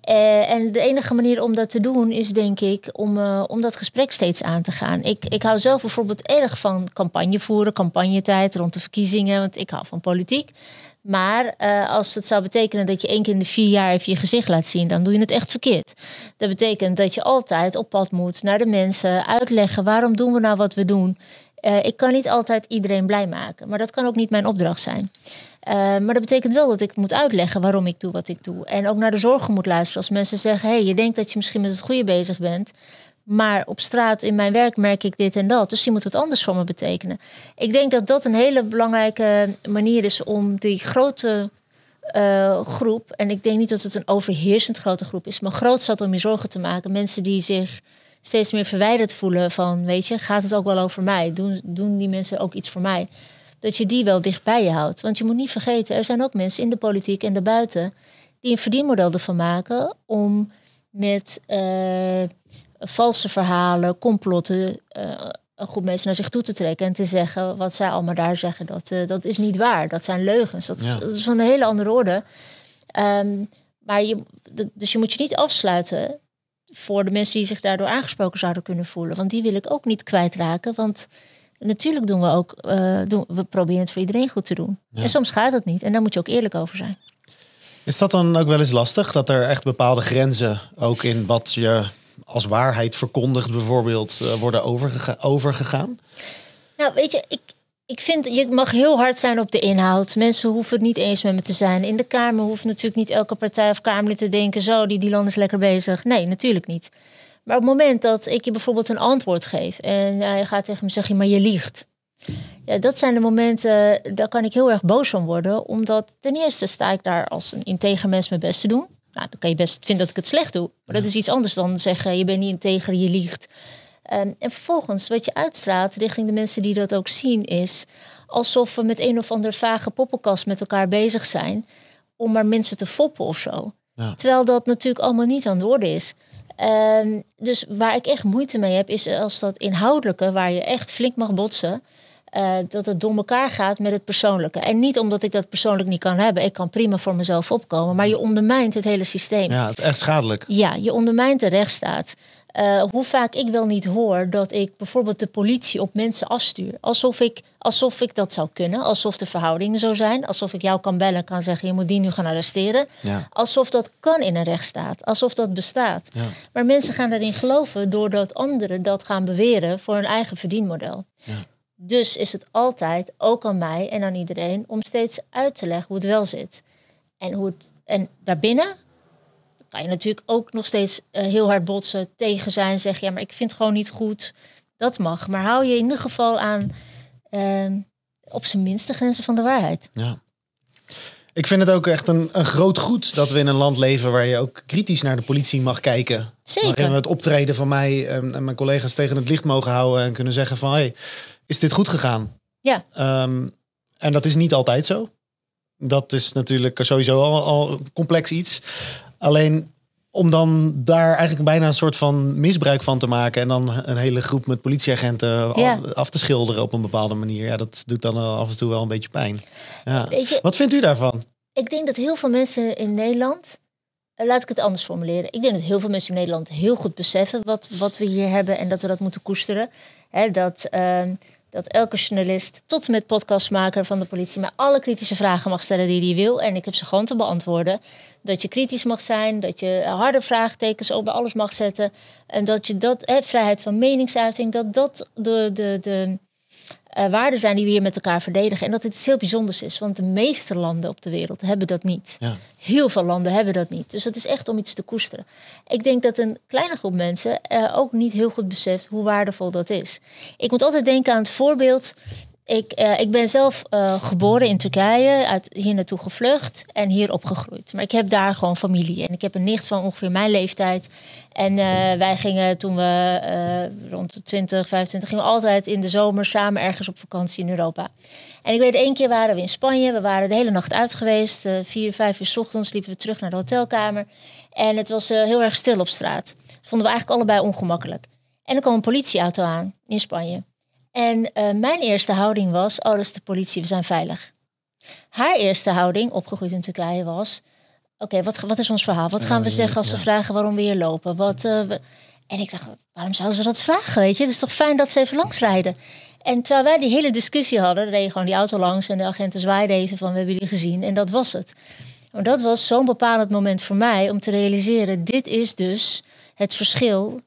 Eh, en de enige manier om dat te doen is, denk ik, om, om dat gesprek steeds aan te gaan. Ik, ik hou zelf bijvoorbeeld erg van campagne voeren, campagnetijd rond de verkiezingen, want ik hou van politiek. Maar eh, als het zou betekenen dat je één keer in de vier jaar even je gezicht laat zien, dan doe je het echt verkeerd. Dat betekent dat je altijd op pad moet naar de mensen, uitleggen waarom doen we nou wat we doen. Eh, ik kan niet altijd iedereen blij maken, maar dat kan ook niet mijn opdracht zijn. Eh, maar dat betekent wel dat ik moet uitleggen waarom ik doe wat ik doe. En ook naar de zorgen moet luisteren. Als mensen zeggen, hey, je denkt dat je misschien met het goede bezig bent. Maar op straat in mijn werk merk ik dit en dat. Dus je moet het anders voor me betekenen. Ik denk dat dat een hele belangrijke manier is om die grote eh, groep. En ik denk niet dat het een overheersend grote groep is. Maar groot zat om je zorgen te maken. Mensen die zich steeds meer verwijderd voelen van, weet je, gaat het ook wel over mij? Doen, doen die mensen ook iets voor mij? Dat je die wel dicht bij je houdt. Want je moet niet vergeten, er zijn ook mensen in de politiek en daarbuiten die een verdienmodel ervan maken om met eh, valse verhalen, complotten, eh, een groep mensen naar zich toe te trekken en te zeggen wat zij allemaal daar zeggen, dat, eh, dat is niet waar. Dat zijn leugens. Dat, is, Ja. dat is van een hele andere orde. Ehm, maar je, dus je moet je niet afsluiten voor de mensen die zich daardoor aangesproken zouden kunnen voelen. Want die wil ik ook niet kwijtraken. Want natuurlijk doen we ook, eh, doen, we proberen het voor iedereen goed te doen. En soms gaat het niet. En daar moet je ook eerlijk over zijn. Is dat dan ook wel eens lastig? Dat er echt bepaalde grenzen ook in wat je als waarheid verkondigt bijvoorbeeld eh, worden overgega- overgegaan? Nou, weet je, ik, ik vind, je mag heel hard zijn op de inhoud. Mensen hoeven het niet eens met me te zijn. In de Kamer hoeft natuurlijk niet elke partij of Kamerlid te denken... zo, die Dylan is lekker bezig. Nee, natuurlijk niet. Maar op het moment dat ik je bijvoorbeeld een antwoord geef... en hij gaat tegen me zeggen, maar je liegt. Ja, dat zijn de momenten, daar kan ik heel erg boos om worden. Omdat ten eerste sta ik daar als een integer mens mijn best te doen. Nou, dan kan je best vinden dat ik het slecht doe. Maar dat is iets anders dan zeggen, je bent niet integer, je liegt. En vervolgens, wat je uitstraalt richting de mensen die dat ook zien, is alsof we met een of andere vage poppenkast met elkaar bezig zijn om maar mensen te foppen of zo. Ja. Terwijl dat natuurlijk allemaal niet aan de orde is. Dus waar ik echt moeite mee heb, is als dat inhoudelijke, waar je echt flink mag botsen, eh, dat het door elkaar gaat met het persoonlijke. En niet omdat ik dat persoonlijk niet kan hebben. Ik kan prima voor mezelf opkomen, maar je ondermijnt het hele systeem. Ja, het is echt schadelijk. Ja, je ondermijnt de rechtsstaat. Eh, hoe vaak ik wel niet hoor dat ik bijvoorbeeld de politie op mensen afstuur. Alsof ik, alsof ik dat zou kunnen. Alsof de verhoudingen zo zijn. Alsof ik jou kan bellen en kan zeggen, je moet die nu gaan arresteren. Ja. Alsof dat kan in een rechtsstaat. Alsof dat bestaat. Ja. Maar mensen gaan erin geloven doordat anderen dat gaan beweren voor hun eigen verdienmodel. Dus is het altijd, ook aan mij en aan iedereen, om steeds uit te leggen hoe het wel zit. En, hoe het, en daarbinnen kan je natuurlijk ook nog steeds eh, heel hard botsen, tegen zijn, zeggen ja, maar ik vind het gewoon niet goed. Dat mag. Maar hou je in ieder geval aan ehm, op zijn minst de grenzen van de waarheid. Ja. Ik vind het ook echt een, een groot goed dat we in een land leven waar je ook kritisch naar de politie mag kijken. Zeker. Waarin we het optreden van mij en, en mijn collega's tegen het licht mogen houden en kunnen zeggen van hey, is dit goed gegaan? Ja, Ehm, en dat is niet altijd zo. Dat is natuurlijk sowieso al, al complex iets. Alleen om dan daar eigenlijk bijna een soort van misbruik van te maken en dan een hele groep met politieagenten Ja. af te schilderen op een bepaalde manier. Ja, dat doet dan af en toe wel een beetje pijn. Ja. je, Wat vindt u daarvan? ik denk dat heel veel mensen in Nederland, eh, laat ik het anders formuleren. Ik denk dat heel veel mensen in Nederland heel goed beseffen wat, wat we hier hebben en dat we dat moeten koesteren. Hè, dat, ehm, dat elke journalist, tot en met podcastmaker van de politie, maar alle kritische vragen mag stellen die hij wil. En ik heb ze gewoon te beantwoorden. Dat je kritisch mag zijn, dat je harde vraagtekens bij alles mag zetten. En dat je dat, hè, vrijheid van meningsuiting, dat dat de, de, de eh, waarden zijn die we hier met elkaar verdedigen. En dat het iets heel bijzonders is, want de meeste landen op de wereld hebben dat niet. Ja. Heel veel landen hebben dat niet. Dus het is echt om iets te koesteren. Ik denk dat een kleine groep mensen eh, ook niet heel goed beseft hoe waardevol dat is. Ik moet altijd denken aan het voorbeeld. Ik, eh, ik ben zelf eh, geboren in Turkije, uit hier naartoe gevlucht en hier opgegroeid. Maar ik heb daar gewoon familie. En ik heb een nicht van ongeveer mijn leeftijd. En eh, wij gingen toen we rond de 20, 25 gingen we altijd in de zomer samen ergens op vakantie in Europa. En ik weet, één keer waren we in Spanje. We waren de hele nacht uit geweest. Vier, vijf uur 's ochtends liepen we terug naar de hotelkamer. En het was heel erg stil op straat. Dat vonden we eigenlijk allebei ongemakkelijk. En er kwam een politieauto aan in Spanje. En eh, mijn eerste houding was, oh, dat is de politie, we zijn veilig. Haar eerste houding, opgegroeid in Turkije, was... Oké, wat, wat is ons verhaal? Wat gaan we zeggen als ze vragen waarom we hier lopen? Wat, eh, we- En ik dacht, waarom zouden ze dat vragen? Weet je? Het is toch fijn dat ze even langsrijden? En terwijl wij die hele discussie hadden, reed gewoon die auto langs en de agenten zwaaiden even van we hebben jullie gezien. En dat was het. Maar dat was zo'n bepalend moment voor mij om te realiseren, dit is dus het verschil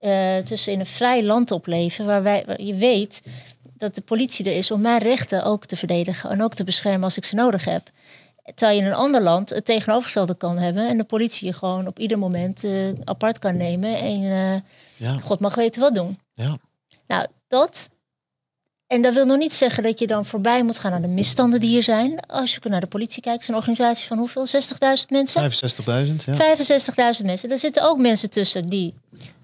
eh, tussen in een vrij land opleven, waar, wij, waar je weet dat de politie er is om mijn rechten ook te verdedigen en ook te beschermen als ik ze nodig heb. Terwijl je in een ander land het tegenovergestelde kan hebben en de politie je gewoon op ieder moment eh, apart kan nemen en eh, Ja, God mag weten wat doen. ja. Nou, dat. En dat wil nog niet zeggen dat je dan voorbij moet gaan aan de misstanden die hier zijn. Als je naar de politie kijkt, is een organisatie van hoeveel? 60.000 mensen? 65.000, ja. 65.000 mensen. Er zitten ook mensen tussen die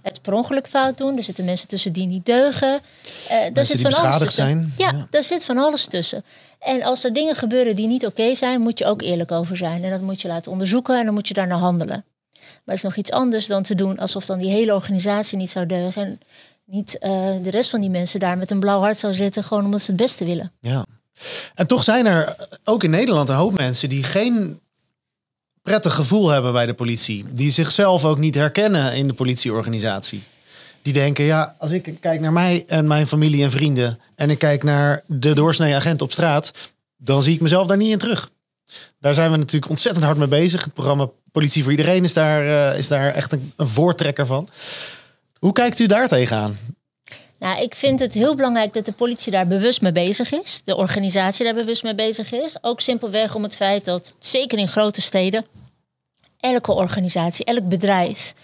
het per ongeluk fout doen. Er zitten mensen tussen die niet deugen. Eh daar zit van alles tussen. zijn. Ja, Ja. daar zit van alles tussen. En als er dingen gebeuren die niet oké zijn, moet je ook eerlijk over zijn. En dat moet je laten onderzoeken en dan moet je daarna handelen. Maar het is nog iets anders dan te doen alsof dan die hele organisatie niet zou deugen. En niet eh, de rest van die mensen daar met een blauw hart zou zitten, gewoon omdat ze het beste willen. Ja. En toch zijn er ook in Nederland een hoop mensen die geen prettig gevoel hebben bij de politie. Die zichzelf ook niet herkennen in de politieorganisatie. Die denken, ja, als ik kijk naar mij en mijn familie en vrienden... en ik kijk naar de doorsnee agent op straat... dan zie ik mezelf daar niet in terug. Daar zijn we natuurlijk ontzettend hard mee bezig. Het programma Politie voor Iedereen is daar, eh, is daar echt een, een voortrekker van. Hoe kijkt u daar tegenaan? Nou, ik vind het heel belangrijk dat de politie daar bewust mee bezig is. De organisatie daar bewust mee bezig is. Ook simpelweg om het feit dat, zeker in grote steden, elke organisatie, elk bedrijf,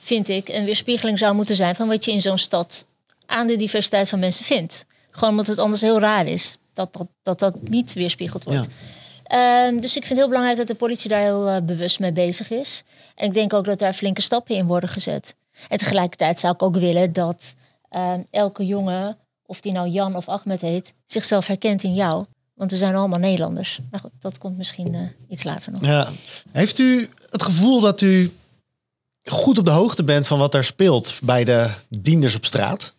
vind ik, een weerspiegeling zou moeten zijn van wat je in zo'n stad aan de diversiteit van mensen vindt. Gewoon omdat het anders heel raar is dat dat, dat, dat niet weerspiegeld wordt. Ja. Ehm, dus ik vind het heel belangrijk dat de politie daar heel eh, bewust mee bezig is. En ik denk ook dat daar flinke stappen in worden gezet. En tegelijkertijd zou ik ook willen dat elke jongen, of die nou Jan of Ahmed heet, zichzelf herkent in jou. Want we zijn allemaal Nederlanders. Maar goed, dat komt misschien eh, iets later nog. Ja. Heeft u het gevoel dat u goed op de hoogte bent van wat er speelt bij de dienders op straat?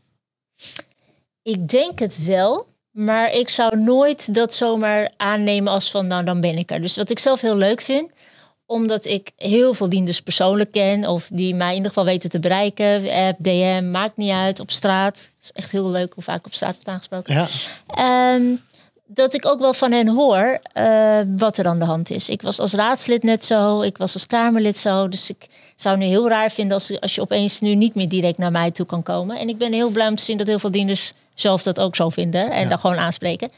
Ik denk het wel, maar ik zou nooit dat zomaar aannemen als van nou dan ben ik er. Dus wat ik zelf heel leuk vind, omdat ik heel veel dienders persoonlijk ken of die mij in ieder geval weten te bereiken, app, DM, maakt niet uit, op straat. Is echt heel leuk hoe vaak ik op straat wordt aangesproken. Ja. Ehm, dat ik ook wel van hen hoor eh, wat er aan de hand is. Ik was als raadslid net zo, ik was als Kamerlid zo. Dus ik zou nu heel raar vinden als, als je opeens nu niet meer direct naar mij toe kan komen. En ik ben heel blij om te zien dat heel veel dienders zelf dat ook zo vinden en Ja. dan gewoon aanspreken.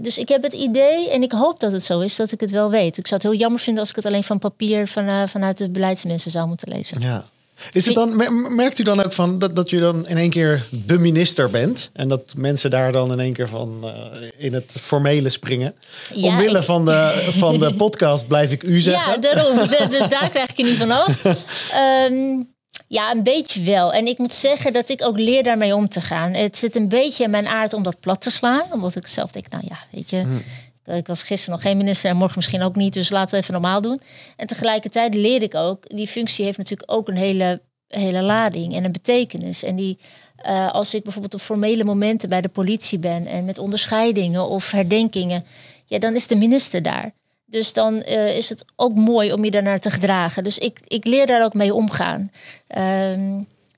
Dus ik heb het idee, en ik hoop dat het zo is, dat ik het wel weet. Ik zou het heel jammer vinden als ik het alleen van papier van, eh, vanuit de beleidsmensen zou moeten lezen. ja. Is het dan, mer- merkt u dan ook van dat, dat je dan in één keer de minister bent? En dat mensen daar dan in één keer van eh, in het formele springen? Ja, Omwille ik- van, de, van de podcast blijf ik u zeggen. Ja, daarom. Dus daar krijg ik er niet van af. Ehm, ja, een beetje wel. En ik moet zeggen dat ik ook leer daarmee om te gaan. Het zit een beetje in mijn aard om dat plat te slaan. Omdat ik zelf denk, nou ja, weet je... Ik was gisteren nog geen minister en morgen misschien ook niet. Dus laten we even normaal doen. En tegelijkertijd leer ik ook... Die functie heeft natuurlijk ook een hele, hele lading en een betekenis. En die... eh, als ik bijvoorbeeld op formele momenten bij de politie ben... en met onderscheidingen of herdenkingen... ja, dan is de minister daar. Dus dan eh, is het ook mooi om je daarnaar te gedragen. Dus ik, ik leer daar ook mee omgaan. Ehm,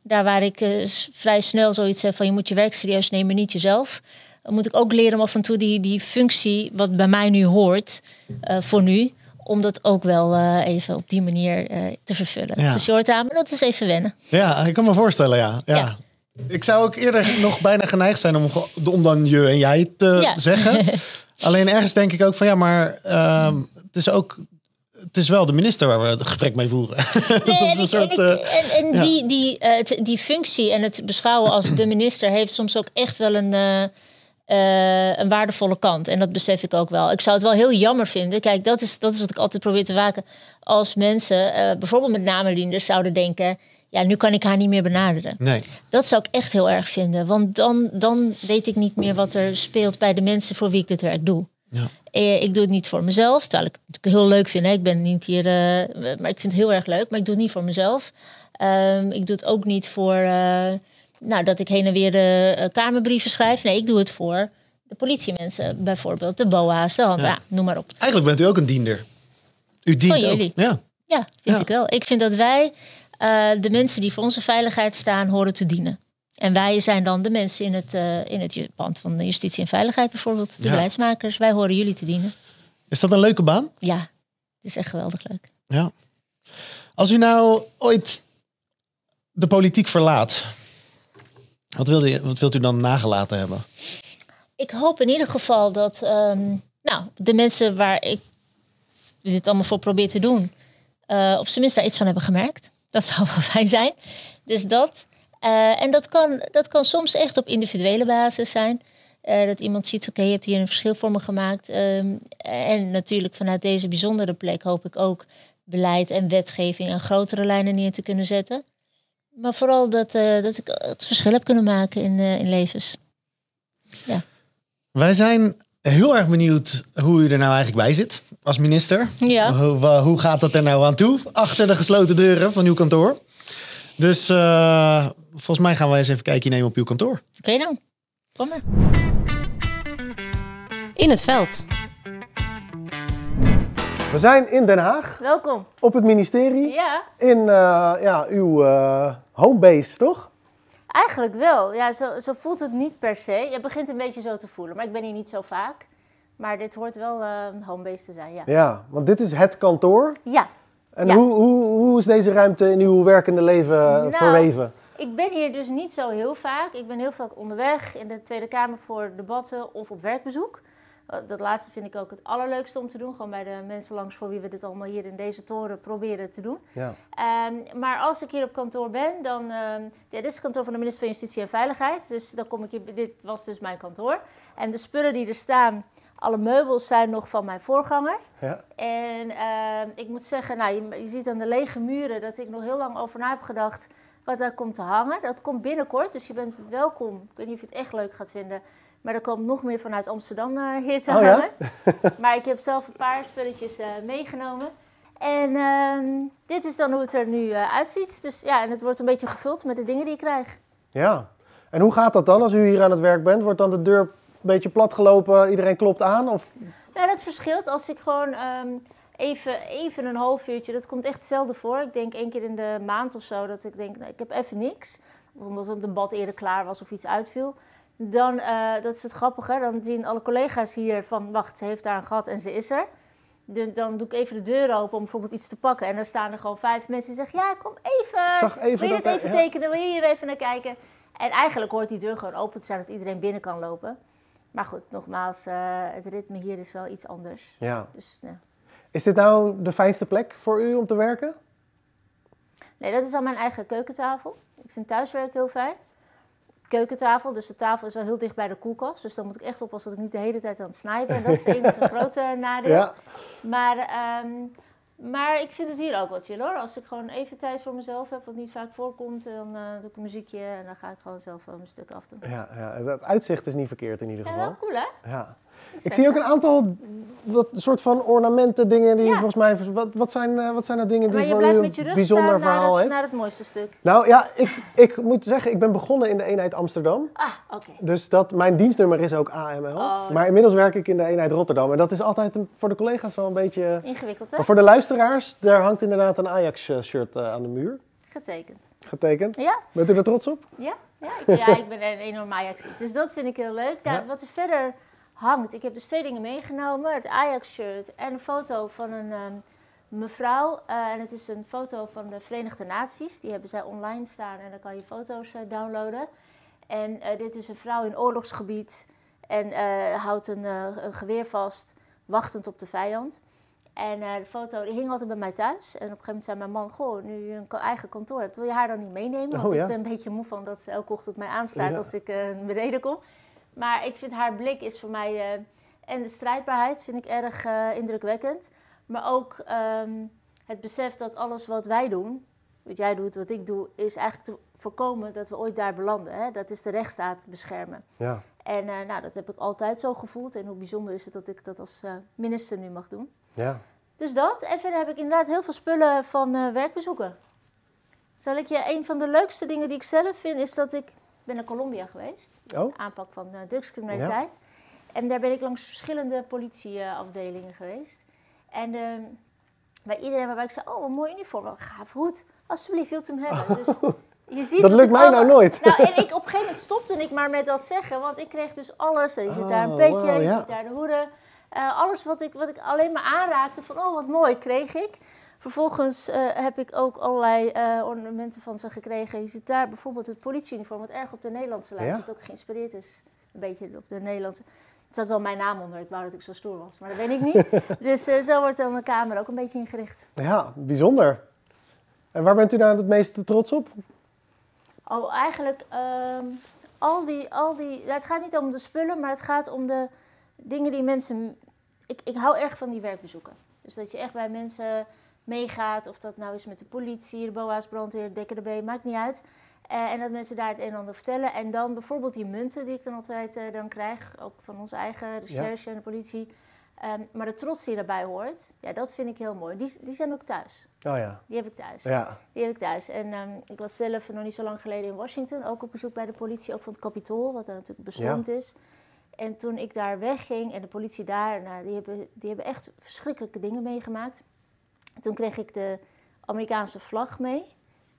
daar waar ik eh, vrij snel zoiets heb van je moet je werk serieus nemen, niet jezelf. Dan moet ik ook leren om af en toe die, die functie, wat bij mij nu hoort, eh, voor nu, om dat ook wel even op die manier te vervullen. Ja. Dus je hoort aan, maar dat is even wennen. Ja, ik kan me voorstellen, ja. ja. Ja. Ik zou ook eerder nog bijna geneigd zijn om, om dan je en jij te Ja. zeggen. Alleen ergens denk ik ook van ja, maar ehm, het is ook. Het is wel de minister waar we het gesprek mee voeren. dat Nee, is en ik- soort. en, ik- en, en ja. die, die, functie en het beschouwen als de minister heeft soms ook echt wel een, eh, eh, een waardevolle kant. En dat besef ik ook wel. Ik zou het wel heel jammer vinden. Kijk, dat is, dat is wat ik altijd probeer te waken. Als mensen, eh, bijvoorbeeld met namendienders, zouden denken... ja, nu kan ik haar niet meer benaderen. nee. Dat zou ik echt heel erg vinden. Want dan, dan weet ik niet meer wat er speelt bij de mensen voor wie ik dit werk doe. Ja. Eh, ik doe het niet voor mezelf, terwijl ik het heel leuk vind. Hè. Ik ben niet hier, eh, maar ik vind het heel erg leuk. Maar ik doe het niet voor mezelf. Ehm, ik doe het ook niet voor, eh, nou, dat ik heen en weer de kamerbrieven schrijf. Nee, ik doe het voor de politiemensen bijvoorbeeld. De BOA's, de hand, Ja. noem maar op. Eigenlijk bent u ook een diender. U dient Van ook. jullie. Ja. Ja, vind Ja. ik wel. Ik vind dat wij eh, de mensen die voor onze veiligheid staan, horen te dienen. En wij zijn dan de mensen in het, eh, in het pand van de justitie en veiligheid bijvoorbeeld. De Ja. beleidsmakers. Wij horen jullie te dienen. Is dat een leuke baan? Ja, het is echt geweldig leuk. Ja. Als u nou ooit de politiek verlaat, wat, wilde je, wat wilt u dan nagelaten hebben? Ik hoop in ieder geval dat ehm, nou, de mensen waar ik dit allemaal voor probeer te doen, eh, op zijn minst daar iets van hebben gemerkt. Dat zou wel fijn zijn. Dus dat. Eh, en dat kan, dat kan soms echt op individuele basis zijn. Eh, dat iemand ziet, oké, je hebt hier een verschil voor me gemaakt. Ehm, en natuurlijk vanuit deze bijzondere plek hoop ik ook beleid en wetgeving aan grotere lijnen neer te kunnen zetten. Maar vooral dat, eh, dat ik het verschil heb kunnen maken in, in levens. Wij zijn heel erg benieuwd hoe u er nou eigenlijk bij zit als minister. Ja. Hoe, hoe gaat dat er nou aan toe achter de gesloten deuren van uw kantoor? Dus eh, volgens mij gaan wij eens even kijkje nemen op uw kantoor. Oké dan, kom maar. In het veld. We zijn in Den Haag, Welkom. op het ministerie, Ja, in eh, ja, uw eh, homebase, toch? Eigenlijk wel. Ja, zo, zo voelt het niet per se. Je begint een beetje zo te voelen, maar ik ben hier niet zo vaak. Maar dit hoort wel eh, een homebase te zijn, ja. Ja, want dit is het kantoor. Ja, En Ja. hoe, hoe, hoe is deze ruimte in uw werkende leven eh, Nou, verweven? ik ben hier dus niet zo heel vaak. Ik ben heel vaak onderweg in de Tweede Kamer voor debatten of op werkbezoek. Eh, Dat laatste vind ik ook het allerleukste om te doen. Gewoon bij de mensen langs voor wie we dit allemaal hier in deze toren proberen te doen. Ja. Ehm, maar als ik hier op kantoor ben, dan. ehm, ja, dit is het kantoor van de minister van Justitie en Veiligheid. Dus dan kom ik hier. Dit was dus mijn kantoor. En de spullen die er staan, alle meubels zijn nog van mijn voorganger. Ja. En ehm, ik moet zeggen, nou, je, je ziet aan de lege muren dat ik nog heel lang over na heb gedacht wat daar komt te hangen. Dat komt binnenkort, dus je bent welkom. Ik weet niet of je het echt leuk gaat vinden. Maar er komt nog meer vanuit Amsterdam eh, hier te Oh ja? maar ik heb zelf een paar spulletjes eh, meegenomen. En ehm, dit is dan hoe het er nu eh, uitziet. Dus ja, en het wordt een beetje gevuld met de dingen die ik krijg. ja. En hoe gaat dat dan als u hier aan het werk bent? Wordt dan de deur een beetje platgelopen, iedereen klopt aan? Of... Nou, dat verschilt. Als ik gewoon ehm, even, even een half uurtje, dat komt echt zelden voor. Ik denk één keer in de maand of zo dat ik denk, nou, ik heb even niks. Omdat het debat eerder klaar was of iets uitviel. Dan, eh, dat is het grappige, dan zien alle collega's hier van, wacht, ze heeft daar een gat en ze is er. De- dan doe ik even de deur open om bijvoorbeeld iets te pakken. En dan staan er gewoon vijf mensen die zeggen, ja, kom even. Zag even wil je dit er- even tekenen? Wil je hier even naar kijken? En eigenlijk hoort die deur gewoon open te zijn, dat iedereen binnen kan lopen. Maar goed, nogmaals, eh, het ritme hier is wel iets anders. Ja. Dus, ja. Is dit nou de fijnste plek voor u om te werken? Nee, dat is aan mijn eigen keukentafel. Ik vind thuiswerken heel fijn. Keukentafel, dus de tafel is wel heel dicht bij de koelkast. Dus dan moet ik echt oppassen dat ik niet de hele tijd aan het snijden ben. Dat is het enige grote nadeel. Ja. Maar, ehm, maar ik vind het hier ook wel chill hoor. Als ik gewoon even tijd voor mezelf heb, wat niet vaak voorkomt, dan eh, doe ik een muziekje en dan ga ik gewoon zelf een stuk afdoen. Ja, ja, het uitzicht is niet verkeerd in ieder Ja, geval. wel cool hè? Ja. Ik zie ook een aantal wat soort van ornamenten, dingen die Ja. volgens mij... Wat, wat, zijn, eh, wat zijn nou dingen die voor u een bijzonder staan verhaal naar het, heeft? naar het mooiste stuk. Nou ja, ik, ik moet zeggen, ik ben begonnen in de eenheid Amsterdam. Ah, oké. Dus dat, mijn dienstnummer is ook AML. Oh. Maar inmiddels werk ik in de eenheid Rotterdam. En dat is altijd een- voor de collega's wel een beetje... Ingewikkeld hè? Maar voor de luisteraars, daar hangt inderdaad een Ajax-shirt eh, aan de muur. Getekend. Getekend. Ja, Bent u er trots op? Ja, ja, ik, ja, ik ben een enorm ajax Dus dat vind ik heel leuk. Ja, Ja. Wat er verder hangt, ik heb dus twee dingen meegenomen. Het Ajax-shirt en een foto van een ehm, mevrouw. Eh, en het is een foto van de Verenigde Naties. Die hebben zij online staan en dan kan je foto's eh, downloaden. En eh, dit is een vrouw in oorlogsgebied en houdt een, een geweer vast, wachtend op de vijand. En de foto die hing altijd bij mij thuis. En op een gegeven moment zei mijn man, goh, nu je een eigen kantoor hebt, wil je haar dan niet meenemen? Want Oh, ja. ik ben een beetje moe van dat ze elke ochtend mij aanstaat Ja. als ik beneden kom. Maar ik vind haar blik is voor mij, eh, en de strijdbaarheid vind ik erg eh, indrukwekkend. Maar ook ehm, het besef dat alles wat wij doen, wat jij doet, wat ik doe, is eigenlijk te voorkomen dat we ooit daar belanden. Hè? Dat is de rechtsstaat beschermen. Ja. En eh, nou, dat heb ik altijd zo gevoeld. En hoe bijzonder is het dat ik dat als minister nu mag doen. Ja. Dus dat. En verder heb ik inderdaad heel veel spullen van werkbezoeken. Zal ik je, een van de leukste dingen die ik zelf vind, is dat ik ben naar Colombia geweest. Oh, Aanpak van eh, drugscriminaliteit. En daar ben ik langs verschillende politieafdelingen geweest. En ehm, bij iedereen waarbij ik zei, oh, een mooi uniform, wel gaaf, goed. Alsjeblieft, wilt u hem hebben? Dus je ziet dat lukt mij nou nooit. Nou, en ik, op een gegeven moment stopte ik maar met dat zeggen, want ik kreeg dus alles. Je zit daar een Oh, petje, ja. ziet daar de hoeden. Eh, alles wat ik, wat ik alleen maar aanraakte van, oh wat mooi, kreeg ik. Vervolgens eh, heb ik ook allerlei eh, ornamenten van ze gekregen. Je ziet daar bijvoorbeeld het politieuniform, wat erg op de Nederlandse lijkt. Ja. Dat ook geïnspireerd is, een beetje op de Nederlandse. Er zat wel mijn naam onder, ik wou dat ik zo stoer was, maar dat ben ik niet. dus eh, zo wordt dan de kamer ook een beetje ingericht. Ja, bijzonder. En waar bent u nou het meeste trots op? Oh, eigenlijk ehm, al die, al die. Het gaat niet om de spullen, maar het gaat om de dingen die mensen. Ik, ik hou erg van die werkbezoeken. Dus dat je echt bij mensen meegaat, of dat nou is met de politie, de BOA's, brandweer, de DKDB, maakt niet uit. Eh, en dat mensen daar het een en ander vertellen. En dan bijvoorbeeld die munten die ik dan altijd eh, dan krijg, ook van onze eigen recherche en de politie. Ehm, maar de trots die daarbij hoort, ja, dat vind ik heel mooi. Die, die zijn ook thuis. Oh ja. Die heb ik thuis. Ja. Die heb ik thuis. En ehm, ik was zelf nog niet zo lang geleden in Washington, ook op bezoek bij de politie, ook van het Capitool, wat daar natuurlijk bestormd is. En toen ik daar wegging en de politie daar, nou, die, hebben, die hebben echt verschrikkelijke dingen meegemaakt. Toen kreeg ik de Amerikaanse vlag mee,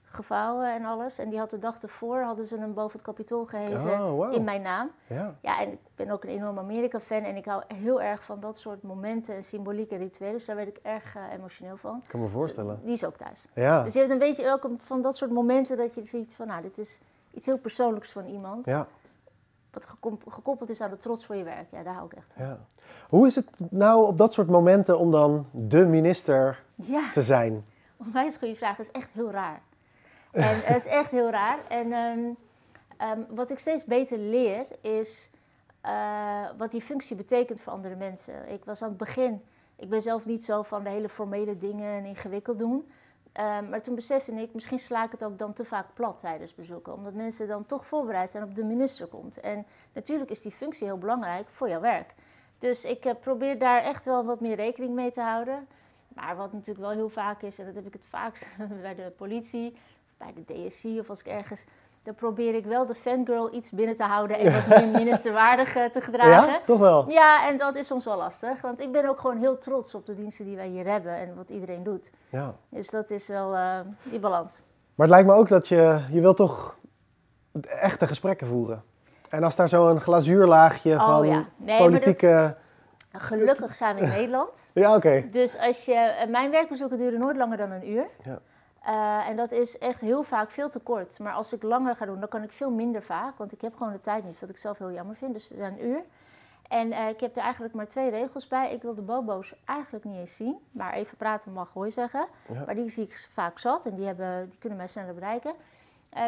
gevouwen en alles. En die had de dag ervoor, hadden ze hem boven het Capitool gehezen Oh, in mijn naam. Ja. Ja, en ik ben ook een enorme Amerika-fan en ik hou heel erg van dat soort momenten en symboliek en rituelen. Dus daar werd ik erg eh, emotioneel van. Ik kan me voorstellen. Die is ook thuis. Ja. Dus je hebt een beetje ook van dat soort momenten dat je ziet van, nou, dit is iets heel persoonlijks van iemand. Ja. Wat gekoppeld is aan de trots voor je werk. Ja, daar hou ik echt van. ja. Hoe is het nou op dat soort momenten om dan de minister Ja, te zijn? onwijs goede vraag. Dat is echt heel raar. En het is echt heel raar. En ehm, ehm, wat ik steeds beter leer is eh, wat die functie betekent voor andere mensen. Ik was aan het begin, ik ben zelf niet zo van de hele formele dingen en ingewikkeld doen. Ehm, maar toen besefte ik, misschien sla ik het ook dan te vaak plat tijdens bezoeken. Omdat mensen dan toch voorbereid zijn op de minister komt. En natuurlijk is die functie heel belangrijk voor jouw werk. Dus ik eh, probeer daar echt wel wat meer rekening mee te houden. Maar wat natuurlijk wel heel vaak is, en dat heb ik het vaakst bij de politie, of bij de DSC of als ik ergens. Dan probeer ik wel de fangirl iets binnen te houden en wat meer ministerwaardig eh, te gedragen. Ja, toch wel? Ja, en dat is soms wel lastig. Want ik ben ook gewoon heel trots op de diensten die wij hier hebben en wat iedereen doet. Ja. Dus dat is wel eh, die balans. Maar het lijkt me ook dat je, je wil toch echte gesprekken voeren. En als daar zo'n glazuurlaagje Oh van ja. Nee, maar politieke... Gelukkig zijn we in Nederland. Ja, oké. Dus als je, eh, mijn werkbezoeken duren nooit langer dan een uur. Ja. Eh, en dat is echt heel vaak veel te kort. Maar als ik langer ga doen, dan kan ik veel minder vaak. Want ik heb gewoon de tijd niet, wat ik zelf heel jammer vind. Dus het is een uur. En eh, ik heb er eigenlijk maar twee regels bij. Ik wil de bobo's eigenlijk niet eens zien. Maar even praten mag hoor zeggen. Ja. Maar die zie ik vaak zat en die, hebben, die kunnen mij sneller bereiken.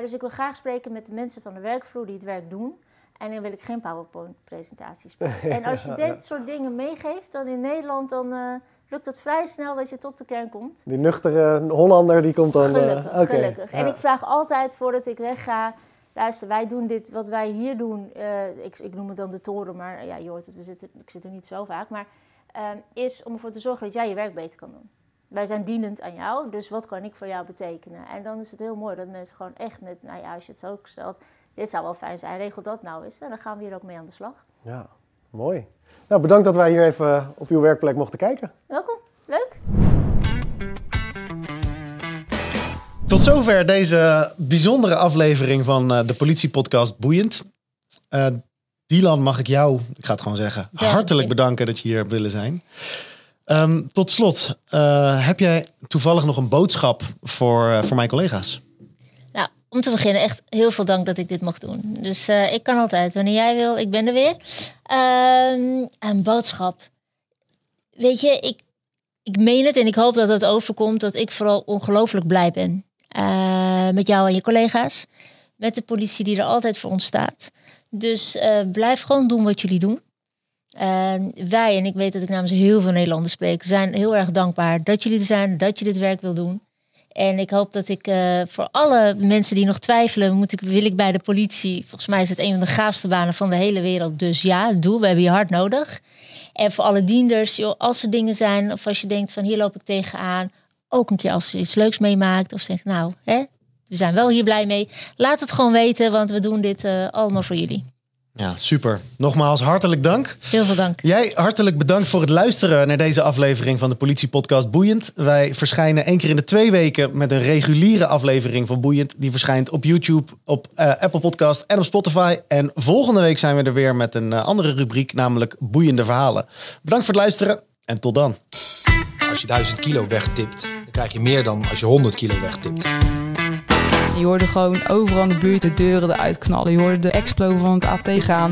Dus ik wil graag spreken met de mensen van de werkvloer die het werk doen. En dan wil ik geen PowerPoint-presentaties. en als je dit soort dingen meegeeft, dan in Nederland, dan eh, lukt het vrij snel dat je tot de kern komt. Die nuchtere Hollander die komt dan... eh, Gelukkig, gelukkig. En ik vraag altijd voordat ik wegga, luister, wij doen dit, wat wij hier doen, eh, ik, ik noem het dan de toren, maar ja, je hoort het, we zitten, ik zit er niet zo vaak, maar is om ervoor te zorgen dat jij je werk beter kan doen. Wij zijn dienend aan jou, dus wat kan ik voor jou betekenen? En dan is het heel mooi dat mensen gewoon echt met, nou ja, als je het zo stelt, dit zou wel fijn zijn, regel dat nou eens. En dan gaan we hier ook mee aan de slag. Ja, mooi. Nou, bedankt dat wij hier even op uw werkplek mochten kijken. Welkom, leuk. Tot zover deze bijzondere aflevering van eh, de politiepodcast Boeiend. Eh Dylan, mag ik jou, ik ga het gewoon zeggen, hartelijk bedanken dat je hier hebt willen zijn. Ehm, tot slot, eh, heb jij toevallig nog een boodschap voor, eh, voor mijn collega's? Om te beginnen, echt heel veel dank dat ik dit mag doen. Dus eh, ik kan altijd, wanneer jij wil, ik ben er weer. Ehm, een boodschap. Weet je, ik, ik meen het en ik hoop dat het overkomt dat ik vooral ongelooflijk blij ben. Eh, met jou en je collega's. Met de politie die er altijd voor ons staat. Dus eh, blijf gewoon doen wat jullie doen. Wij, en ik weet dat ik namens heel veel Nederlanders spreek, zijn heel erg dankbaar dat jullie er zijn, dat je dit werk wil doen. En ik hoop dat ik eh, voor alle mensen die nog twijfelen, moet ik, wil ik bij de politie. Volgens mij is het een van de gaafste banen van de hele wereld. Dus ja, doe, we hebben je hard nodig. En voor alle dienders, joh, als er dingen zijn, of als je denkt van hier loop ik tegenaan, ook een keer als je iets leuks meemaakt, of zegt nou, hè, we zijn wel hier blij mee. Laat het gewoon weten, want we doen dit eh, allemaal voor jullie. Ja, super. Nogmaals hartelijk dank. Heel veel dank. Jij hartelijk bedankt voor het luisteren naar deze aflevering van de Politiepodcast Boeiend. Wij verschijnen één keer in de twee weken met een reguliere aflevering van Boeiend. Die verschijnt op YouTube, op eh, Apple Podcast en op Spotify. En volgende week zijn we er weer met een eh, andere rubriek, namelijk Boeiende Verhalen. Bedankt voor het luisteren en tot dan. Als je 1000 kilo wegtipt, dan krijg je meer dan als je 100 kilo wegtipt. Je hoorde gewoon overal in de buurt de deuren eruit knallen. Je hoorde de explo van het AT gaan.